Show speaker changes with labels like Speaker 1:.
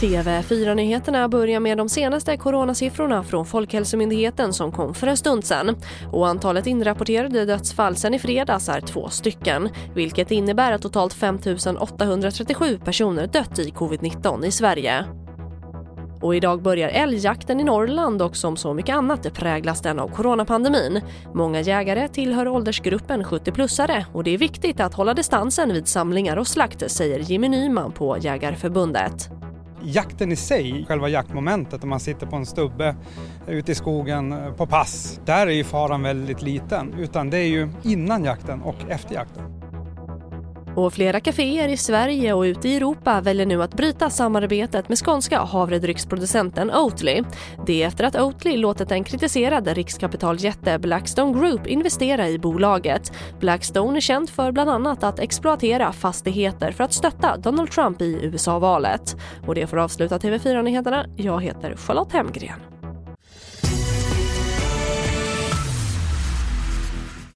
Speaker 1: TV4-nyheterna börjar med de senaste coronasiffrorna från Folkhälsomyndigheten som kom för en stund sedan. Och antalet inrapporterade dödsfall sedan i fredags är två stycken, vilket innebär att totalt 5 837 personer dött i covid-19 i Sverige. Och idag börjar älgjakten i Norrland och som så mycket annat präglas den av coronapandemin. Många jägare tillhör åldersgruppen 70-plussare och det är viktigt att hålla distansen vid samlingar och slakt, säger Jimmy Nyman på Jägarförbundet
Speaker 2: jakten i sig, själva jaktmomentet, om man sitter på en stubbe ute i skogen eh, på pass, där är ju faran väldigt liten. Utan det är ju innan jakten och efter jakten.
Speaker 1: Och flera kaféer i Sverige och ute i Europa väljer nu att bryta samarbetet med skånska havredrycksproducenten Oatly. Det är efter att Oatly låtit en kritiserad riskkapitaljätte Blackstone Group investera i bolaget. Blackstone är känd för bland annat att exploatera fastigheter för att stötta Donald Trump i USA-valet. Och det får avsluta TV4-nyheterna. Jag heter Charlotte Hemgren.